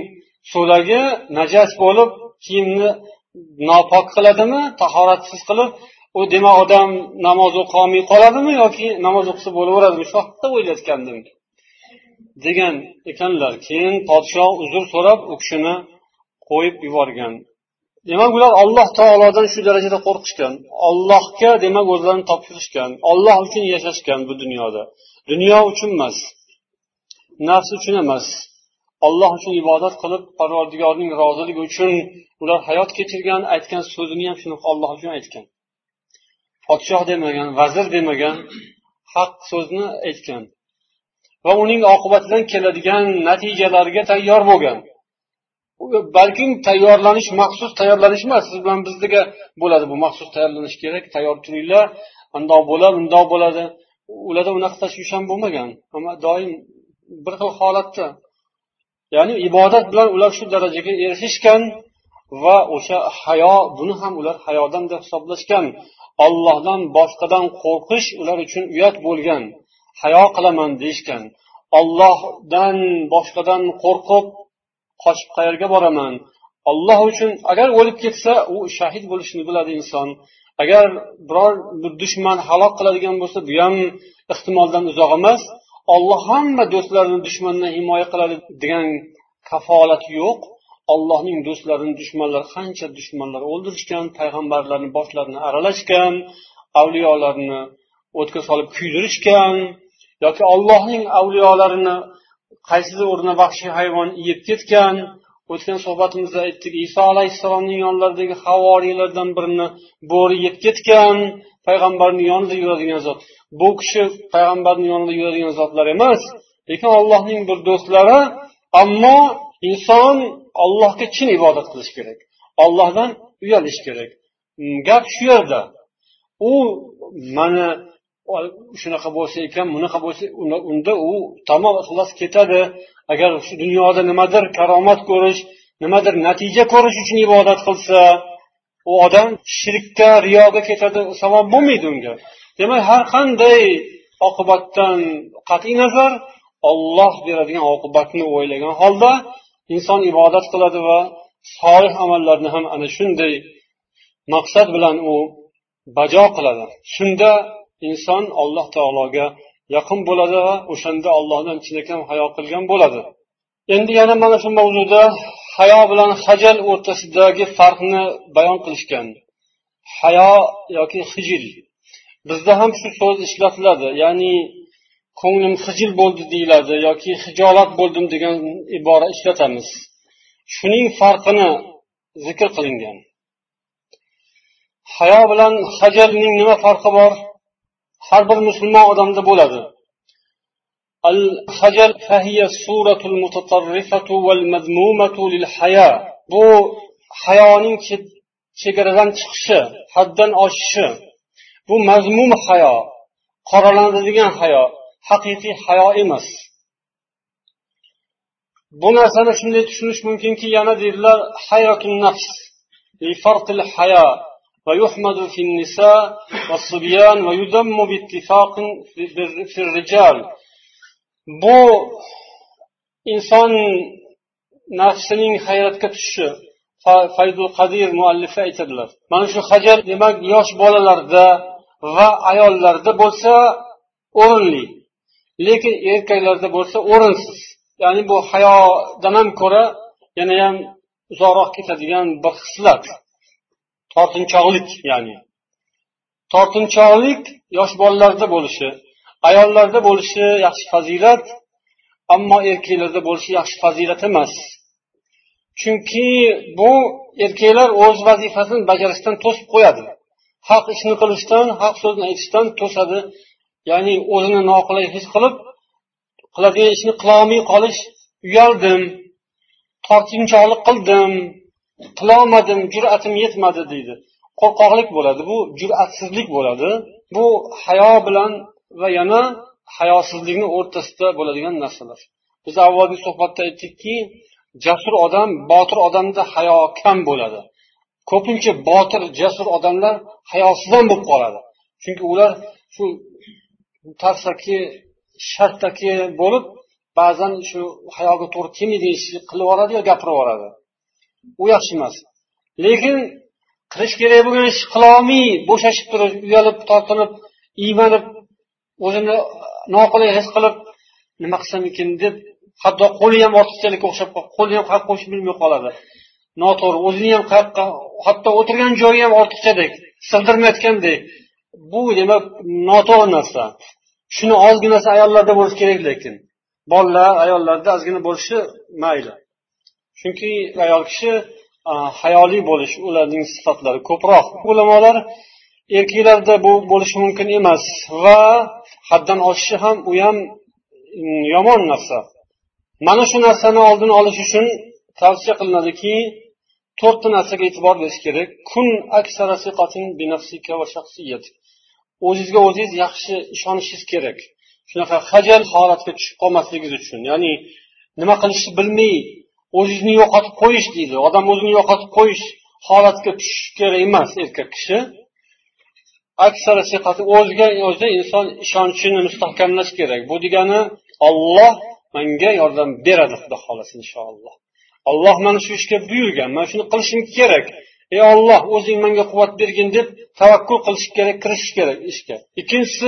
so'lagi najas bo'lib kiyimni nopok qiladimi tahoratsiz qilib u demak odam namoz o'qiolmay qoladimi yoki namoz o'qisa bo'laveradimi? Shu haqida o'ylayotgandim degan ekanlar keyin podshoh uzr so'rab u kishini qo'yib yuborgan. Demak ular alloh taolodan shu darajada qo'rqishgan. Ollohga demak o'zlarini topshirishgan. Olloh uchun yashashgan bu dunyoda. Dunyo uchun emas nafs uchun emas. Olloh uchun ibodat qilib parvardigorning roziligi uchun ular hayot kechirgan aytgan so'zini ham shuni olloh uchun aytgan. Podshoh demagan vazir demagan haq so'zni aytgan va uning oqibatidan keladigan natijalarga tayyor bo'lgan. Balkim tayyorlanish maxsus tayyorlanish emas siz bilan bizdaga bo'ladi bu maxsus tayyorlanish kerak tayyor turinglar andoq bo'ladi undoq bo'ladi. Ularda unaqa tashvish ham bo'lmagan ammo doim bir xil holatda ya'ni ibodat bilan ular shu darajaga erishishgan va o'sha hayo buni ham ular hayodan deb hisoblashgan. Ollohdan boshqadan qo'rqish ular uchun uyat bo'lgan hayo qilaman deyishgan. Ollohdan boshqadan qo'rqib qochib qayerga boraman? Olloh uchun agar o'lib ketsa u shahid bo'lishini biladi inson. Agar biror bir dushman halok qiladigan bo'lsa bu ham ehtimoldan uzoq emas. Olloh hamma do'stlarini dushmandan himoya qiladi degan kafolat yo'q. Ollohning do'stlarini dushmanlar qancha dushmanlar o'ldirishgan payg'ambarlarni boshlarini aralashgan avliyolarni o'tga solib kuydirishgan yoki ollohning avliyolarini qaysidir o'rnida vahshiy hayvon yeb ketgan o'tgan suhbatimizda aytdik iso alayhissalomning yonlaridagi havoriylardan birini bo'ri yeb ketgan payg'ambarni yonida yuradigan zot. Bu kishi payg'ambarni yonida yuradigan zotlar emas lekin allohning bir do'stlari ammo inson ollohga chin ibodat qilish kerak ollohdan uyalish kerak. Mm, gap shu yerda. U mana shunaqa bo'lsa ekan bunaqa bo'lsa unda u tamom ixlos ketadi. Agar shu dunyoda nimadir karomat ko'rish nimadir natija ko'rish uchun ibodat qilsa u odam shirkka riyoga ketadi savob bo'lmaydi unga. Demak har qanday oqibatdan qat'iy nazar olloh beradigan oqibatni o'ylagan holda inson ibodat qiladi va solih amallarni ham ana shunday maqsad bilan u bajo qiladi. Shunda inson alloh taologa yaqin bo'ladi va o'shanda allohdan chinakam hayo qilgan bo'ladi. Endi yana mana shu mavzuda hayo bilan hajal o'rtasidagi farqni bayon qilishgan. Hayo yoki hijil bizda ham shu so'z ishlatiladi. Ya'ni ko'nglim hijil bo'ldi deyiladi yoki hijolat bo'ldim degan ibora ishlatamiz. Shuning farqini zikr qilingan. Hayo bilan hajalning nima farqi bor? Har bir musulmon odamda bo'ladi. الخجل فهي الصورة المتطرفة والمذمومة للحياة bu hayoning chegaradan chiqishi haddan oshishi bu mazmum hayo qoralanadigan hayo haqiqiy hayo emas bu narsani shunday tushunish mumkinki yana deydilar hayratun nafs hayo ويحمد في النساء والصبيان ويذم باتفاق في الرجال Bu inson nafsining hayratga tushishi faydul qadir muallifi aytadilar. Mana shu hajar demak yosh bolalarda va ayollarda bo'lsa o'rinli lekin erkaklarda bo'lsa o'rinsiz. Ya'ni bu hayodan ham ko'ra yanayam uzoqroq ketadigan bir xislat tortinchoqlik ya'ni. Tortinchoqlik yosh bolalarda bo'lishi ayollarda bo'lishi yaxshi fazilat ammo erkaklarda bo'lishi yaxshi fazilat emas. Chunki bu erkaklar o'z vazifasini bajarishdan to'sib qo'yadi. Haq ishni qilishdan haq so'zni aytishdan to'sadi. Ya'ni o'zini noqulay his qilib qiladigan ishni qilolmay qolish uyaldim tortinchoqlik qildim qilolmadim jur'atim yetmadi deydi. Qo'rqoqlik bo'ladi bu jur'atsizlik bo'ladi. Bu hayo bilan va yana hayosizlikni o'rtasida bo'ladigan narsalar. Biz avvalgi suhbatda aytdikki jasur odam botir odamda hayo kam bo'ladi. Ko'pincha botir jasur odamlar hayosizdan bo'lib qoladi. Chunki ular shu tarsaki shartaki bo'lib ba'zan shu hayoga to'g'ri kelmaydigan ishni qilib yuboradi yo gapirib yuboradi u yaxshi emas. Lekin qilish kerak bo'lgan ishni qilolmay bo'shashib turib uyalib tortinib iymanib o'zini e, noqulay his qilib nima qilsam ekan deb hatto qo'li ham ortiqchalikka o'xshab qo'lni ham qayerga qo'yishni bilmay qoladi. Noto'g'ri o'zini ham qayoqqa hatto o'tirgan joyi ham ortiqchadek sig'dirmayotgandek bu demak noto'g'ri narsa. Shuni ozginasi ayollarda bo'lishi kerak lekin. Bolalar ayollarda ozgina bo'lishi mayli. Chunki ayol kishi hayoli bo'lish ularning sifatlari ko'proq. Ulamolar erkaklarda bu bo'lishi mumkin emas. Va haddan oshishi ham u ham mm, yomon narsa. Mana shu narsani oldini olish uchun tavsiya qilinadiki to'rtta narsaga e'tibor berish kerak. Kun o'zizga o'zingiz yaxshi ishonishingiz kerak. Shunaqa hajal holatga tushib qolmasligingiz uchun. Ya'ni nima qilishni bilmay o'zingizni yo'qotib qo'yish deydi. Odam o'zini yo'qotib qo'yish holatga tushishi kerak emas erkak kishi. Aksara o'ziga o'zi inson ishonchini mustahkamlash kerak. Bu degani olloh menga yordam beradi xudo xohlasa inshaalloh. Olloh mana shu ishga buyurgan. Man shuni qilishim kerak. Ey olloh o'zing menga quvvat bergin deb tavakkul qilish kerak kirishish kerak ishga. Ikkinchisi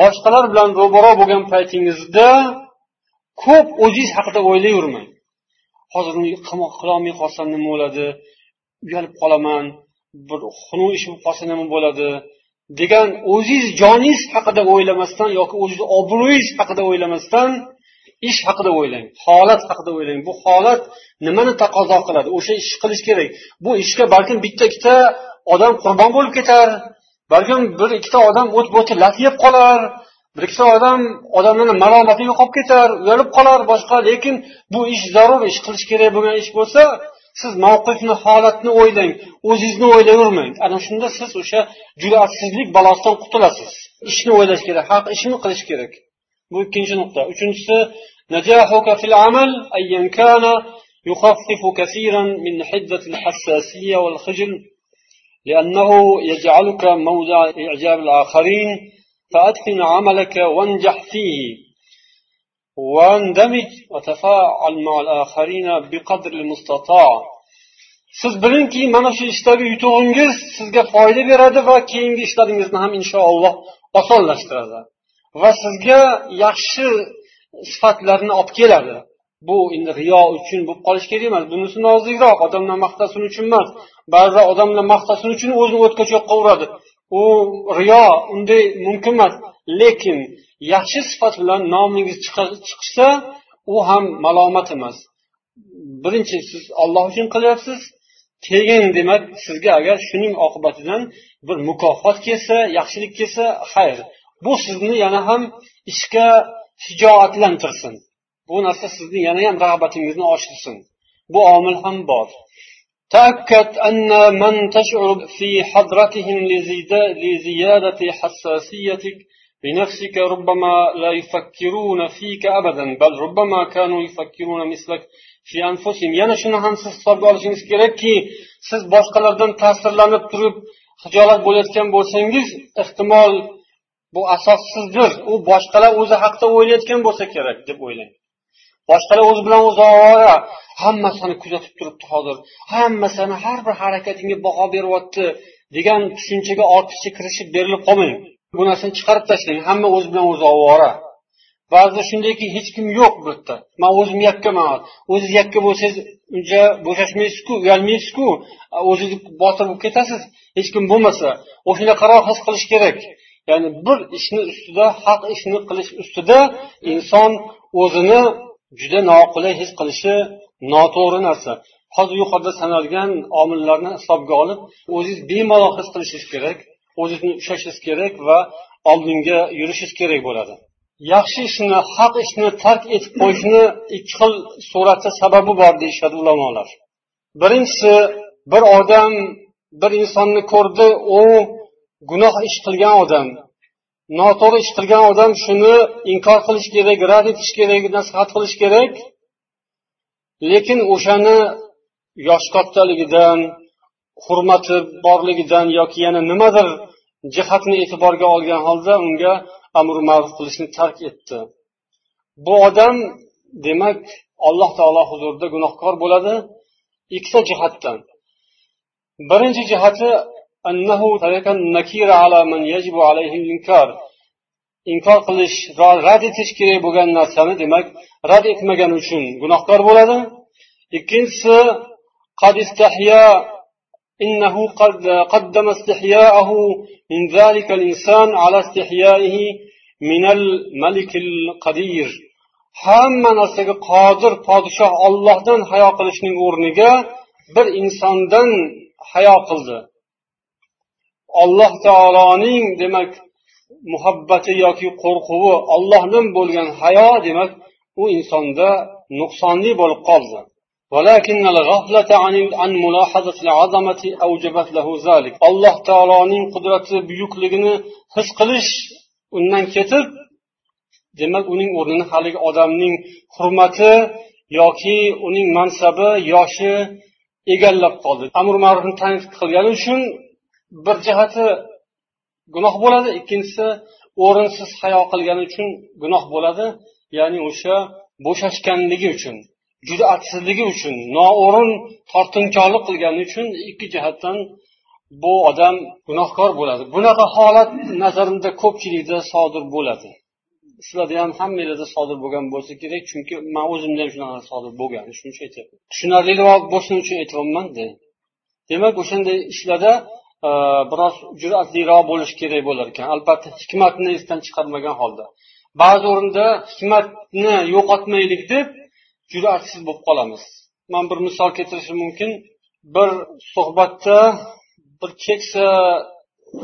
boshqalar bilan ro'baro bo'lgan paytingizda ko'p o'zingiz haqida o'ylayvermang. Hozir qilolmay qolsam nima bo'ladi? Uyalib qolaman bir xunuk ish bo'lib qolsa nima bo'ladi? Degan o'zingiz joningiz haqida o'ylamasdan yoki o'zizni obro'yingiz haqida o'ylamasdan ish haqida o'ylang holat haqida o'ylang. Bu holat nimani taqozo qiladi? O'sha ishni qilish kerak. Bu ishga balkim bitta ikkita odam qurbon bo'lib ketar balkim bir ikkita odam o't bo'ti lat yeb qolar bir ikkita odam odamlarni malomati yo'qolib ketar uyalib qolar boshqa lekin bu ish zarur ish qilish kerak bo'lgan ish bo'lsa siz mavqifni holatni o'ylang o'zingizni o'ylayvermang ana shunda siz o'sha jur'atsizlik balosidan qutulasiz ishni o'ylash kerak haq ishni qilish kerak bu ikkinchi nuqta uchinchisi نجاحك في العمل أيا كان يخفف كثيرا من حدة الحساسية والخجل لأنه يجعلك موضع إعجاب الآخرين فأتقن عملك وانجح فيه واندمج وتفاعل مع الآخرين بقدر المستطاع siz bilingki mana shu ishdagi yutug'ingiz sizga foyda beradi va keyingi ishlaringizni ham inshaalloh osonlashtiradi va sizga yaxshi sifatlarni olib keladi bu endi riyo uchun bo'lib qolishi kerak emas bunisi nozikroq odamlar maqtasin uchun emas ba'zida odamlar maqtasin uchun o'zini o'tga cho'qqa uradi U riyo unday mumkin emas. Lekin yaxshi sifat bilan nomingiz chiqsa u ham malomat emas. Birinchi siz olloh uchun qilyapsiz. Keyin demak sizga agar shuning oqibatidan bir mukofot kelsa yaxshilik kelsa xayr. Bu sizni yana ham ishga shijoatlantirsin. Bu narsa sizni yana ham rag'batingizni oshirsin. Bu omil ham bor. تأكد أن من تشعر في حضرتهم لزيادة حساسيتك بنفسك ربما لا يفكرون فيك أبدا بل ربما كانوا يفكرون مثلك في أنفسهم yana shuni ham siz hisobga olishingiz kerakki siz boshqalardan ta'sirlanib turib hijolat bo'layotgan bo'lsangiz ehtimol bu asossizdir u boshqalar o'zi haqida o'ylayotgan bo'lsa kerak deb o'ylang boshqalar o'zi bilan o'zi ovora hammasini kuzatib turibdi hozir. Hammasini har bir harakatingga baho beryapti degan tushunchaga ortiqcha kirishib berilib qolmang. Bu narsani chiqarib tashlang. Hamma o'zi bilan o'zi ovora. Ba'zida shundayki hech kim yo'q bu yerda. Man o'zim yakkaman o'ziz yakka bo'lsangiz uncha bo'shashmaysizku uyalmaysizku. O'zingiz botir bo'lib ketasiz. Hech kim bo'lmasa. O'shanaqaroq his qilish kerak. Ya'ni bir ishni ustida haq ishni qilish ustida inson o'zini juda noqulay his qilishi noto'g'ri narsa. Hozir yuqorida sanalgan omillarni hisobga olib o'zingiz bemalol his qilishingiz kerak o'zingizni ushlashingiz kerak va oldinga yurishingiz kerak bo'ladi. Yaxshi ishni haq ishni tark etib qo'yishni ikki xil suratda sababi bor deyishadi ulamolar. Birinchisi bir odam bir insonni ko'rdi u gunoh ish qilgan odam. Noto'g'ri ish qilgan odam shuni inkor qilish kerak rad etish kerak nasihat qilish kerak. Lekin o'shani yoshi kattaligidan hurmati borligidan yoki yana nimadir jihatni e'tiborga olgan holda unga amr ma'ruf qilishni tark etdi. Bu odam demak alloh taolo huzurida gunohkor bo'ladi. Ikkita jihatdan. Birinchi jihati inkor qilish rad etish kerak bo'lgan narsani demak rad etmagani uchun gunohkor bo'ladi ikkinchisi إنه قد قدم استحياءه من ذلك الإنسان على استحيائه من الملك القدير hamma narsaga qodir podshoh ollohdan hayo qilishning o'rniga bir insondan hayo qildi alloh taoloning demak muhabbati yoki qo'rquvi ollohdan bo'lgan hayo demak u insonda nuqsonli bo'lib qoldi ولكن الغفلة عن عن ملاحظة العظمة أوجبت له ذلك alloh taoloning qudrati buyukligini his qilish undan ketib demak uning o'rnini haligi odamning hurmati yoki uning mansabi yoshi egallab qoldi amr ma'rufni tanqid qilgani uchun bir jihati gunoh bo'ladi. Ikkinchisi o'rinsiz hayo qilgani uchun gunoh bo'ladi. Ya'ni o'sha bo'shashganligi uchun juda uchun noo'rin tortinchoqlik qilgani uchun ikki jihatdan bu odam gunohkor bo'ladi. Bunaqa holat nazarimda ko'pchilikda sodir bo'ladi. Sizlarda ham hammanglarda sodir bo'lgan bo'lsa kerak chunki man o'zimda ham shunaqa sodir bo'lgan shuning uchun aytyapman. Tushunarliroq bo'lsin uchun aytyapmanda. Demak o'shanday ishlarda Э, biroz jur'atliroq bo'lish kerak bo'lar ekan. Albatta hikmatni esdan chiqarmagan holda. Ba'zi o'rinda hikmatni yo'qotmaylik deb jur'atsiz bo'lib qolamiz. Man bir misol keltirishim mumkin. Bir suhbatda bir keksa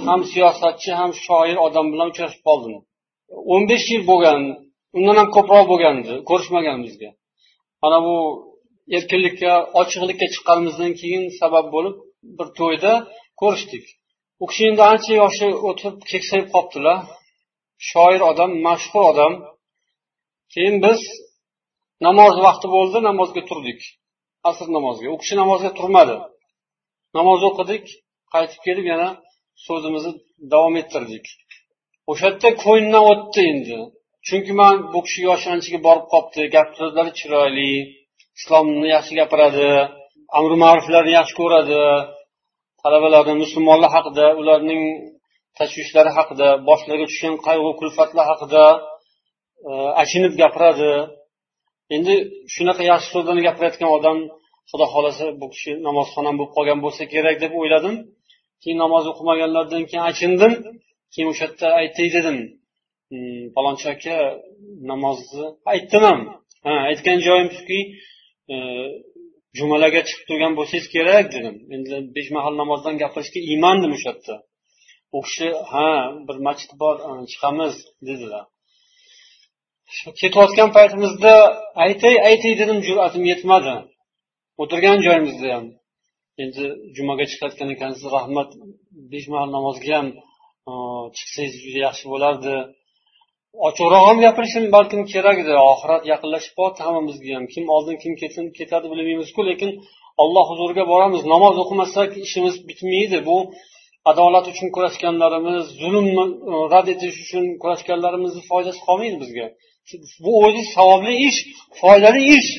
ham siyosatchi ham shoir odam bilan uchrashib qoldim. O'n besh yil bo'lgan undan ham ko'proq bo'lgandi ko'rishmaganimizga. Mana bu erkinlikka ochiqlikka chiqqanimizdan keyin sabab bo'lib bir to'yda ko'rishdik. U kishi endi ancha yoshi o'tib keksayib qolibdilar shoir odam mashhur odam. Keyin biz namoz vaqti bo'ldi namozga turdik. Asr namoziga. U kishi namozga turmadi. Namoz o'qidik qaytib kelib yana so'zimizni davom ettirdik. O'sha yerda ko'nglimdan o'tdi endi. Chunki man bu kishi yoshi anchaga borib qolibdi gap so'zlari chiroyli islomni yaxshi gapiradi amri ma'ruflarni yaxshi ko'radi. Talabalarni musulmonlar haqida ularning tashvishlari haqida boshlariga tushgan qayg'u kulfatlar haqida e, achinib gapiradi. Endi shunaqa yaxshi so'zlarni gapirayotgan odam xudo xohlasa bu kishi namozxonam bo'lib qolgan bo'lsa kerak deb o'yladim. Keyin namoz o'qimaganlardan keyin achindim keyin o'sha yerda aytay dedim hmm, falonchi aka namozni aytdim ham. Ha aytgan joyim shuki e, jumalaga chiqib turgan bo'lsangiz kerak dedim. Endi besh mahal namozdan gapirishga iymandim o'sha yerda. U kishi ha bir masjid bor e, chiqamiz dedilar. Ketayotgan paytimizda aytay aytay dedim jur'atim yetmadi. O'tirgan joyimizda ham. Endi jumaga chiqayotgan ekansiz rahmat. Besh mahal namozga ham e, chiqsangiz juda yaxshi bo'lardi. Ochiqroq ham gapirishim balkim kerakdir oxirat yaqinlashib qolyapti hammamizga ham. Kim oldin kim ketin ketadi bilmaymizku lekin olloh huzuriga boramiz. Namoz o'qimasak ishimiz bitmaydi. Bu adolat uchun kurashganlarimiz zulmni e, rad etish uchun kurashganlarimizni foydasi qolmaydi bizga. Bu o'zi savobli ish foydali ish.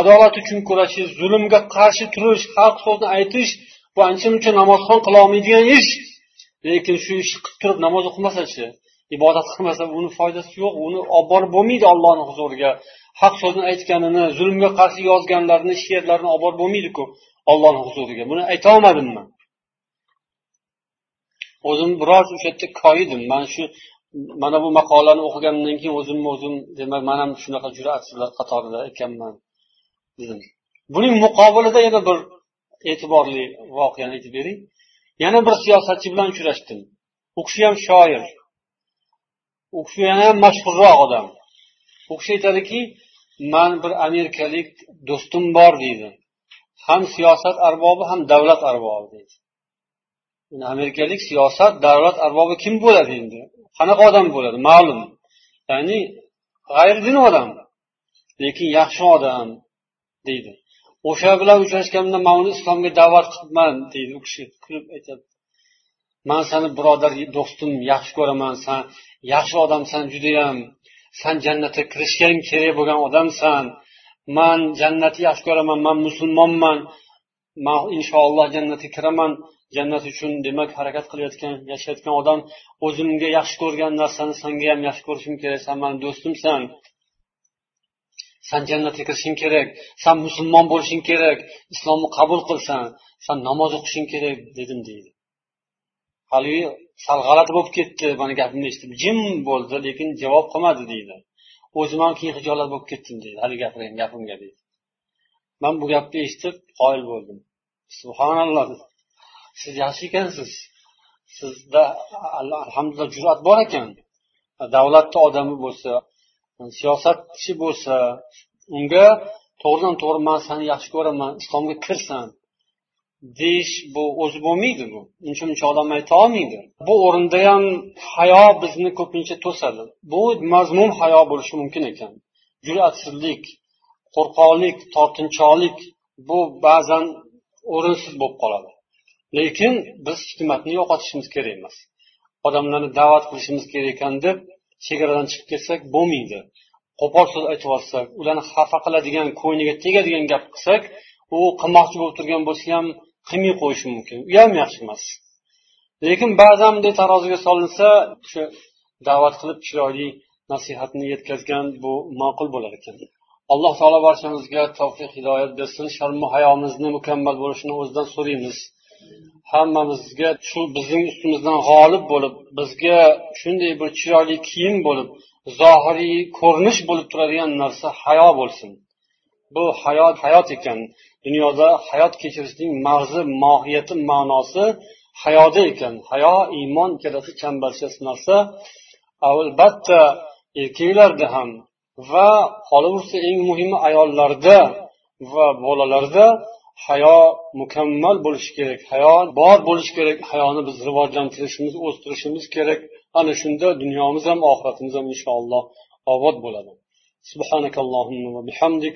Adolat uchun kurashish zulmga qarshi turish haq so'zni aytish bu ancha muncha namozxon qilolmaydigan ish. Lekin shu ishni qilib turib namoz o'qimasachi ibodat qilmasa uni foydasi yo'q uni olib borib bo'lmaydi ollohni huzuriga. Haq so'zni aytganini zulmga qarshi yozganlarini she'rlarini olib borib bo'lmaydiku ollohni huzuriga. Buni aytolmadim man o'zim biroz o'sha yerda koyidim. Man shu mana bu maqolani o'qigandan keyin o'zimni o'zim demak man ham shunaqa jur'atchilar qatorida ekanman dedim. Buning muqobilida yana bir e'tiborli voqeani aytib bering. Yana bir siyosatchi bilan uchrashdim. U kishi ham shoir. U kishi yana ham mashhurroq odam. U kishi aytadiki man bir amerikalik do'stim bor deydi. Ham siyosat arbobi ham davlat arbobi deydi. Amerikalik siyosat davlat arbobi kim bo'ladi endi? Qanaqa odam bo'ladi? Ma'lum. Ya'ni g'ayridin odam. Lekin yaxshi odam deydi. O'sha bilan uchrashganimda man uni islomga da'vat qilibman deydi u kishi. Kulib aytadi man seni birodar do'stim yaxshi ko'raman. San yaxshi odamsan judayam. San jannatga kirishgan kerak bo'lgan odamsan. Man jannatni yaxshi ko'raman. Man musulmonman. Man inshaalloh jannatga kiraman. Jannat uchun demak harakat qilayotgan yashayotgan odam o'zimga yaxshi ko'rgan narsani sanga ham yaxshi ko'rishim kerak. San mani do'stimsan. San jannatga kirishing kerak. San musulmon bo'lishing kerak. Islomni qabul qilsan. San namoz o'qishing kerak dedim deydi. Haligi sal g'alati bo'lib ketdi mani gapimni eshitib jim bo'ldi lekin javob qilmadi deydi. O'zim ham keyin hijolat bo'lib ketdim deydi. Haligi gapirgan gapimga deydi. Man bu gapni eshitib qoyil bo'ldim. Subhanalloh siz yaxshi ekansiz. Sizda alhamdulillah jur'at bor ekan. Davlatni odami bo'lsa siyosatchi bo'lsa unga to'g'ridan to'g'ri man seni yaxshi ko'raman islomga kirsan deyish bu o'zi bo'lmaydi bu. Uncha muncha odam ayta olmaydi. Bu o'rinda ham hayo bizni ko'pincha to'sadi. Bu mazmun hayo bo'lishi mumkin ekan. Jur'atsizlik qo'rqoqlik tortinchoqlik bu ba'zan o'rinsiz bo'lib qoladi. Lekin biz hikmatni yo'qotishimiz kerak emas. Odamlarni da'vat qilishimiz kerak ekan deb chegaradan chiqib ketsak bo'lmaydi. Qo'pol so'z aytib yuborsak ularni xafa qiladigan ko'ngliga tegadigan gap qilsak u qilmoqchi bo'lib turgan bo'lsa ham qilmay qo'yishi mumkin. U ham yaxshi emas. Lekin ba'zan bunday taroziga solinsa o'sha da'vat qilib chiroyli nasihatni yetkazgan bu ma'qul bo'lar ekan. Alloh taolo barchamizga tavfiq hidoyat bersin. Sharmu hayomizni mukammal bo'lishini o'zidan so'raymiz. Hammamizga shu bizning ustimizdan g'olib bo'lib bizga shunday bir chiroyli kiyim bo'lib zohiriy ko'rinish bo'lib turadigan narsa hayo bo'lsin. bu hayot hayot ekan dunyoda hayot kechirishning mag'zi mohiyati ma'nosi hayoda ekan hayo iymon ikkalasi chambarchas narsa albatta erkaklarda ham va qolaversa eng muhimi ayollarda va bolalarda hayo mukammal bo'lishi kerak hayo bor bo'lishi kerak hayoni biz rivojlantirishimiz o'stirishimiz kerak ana shunda dunyomiz ham oxiratimiz ham inshaalloh obod bo'ladi سبحانك اللهم وبحمدك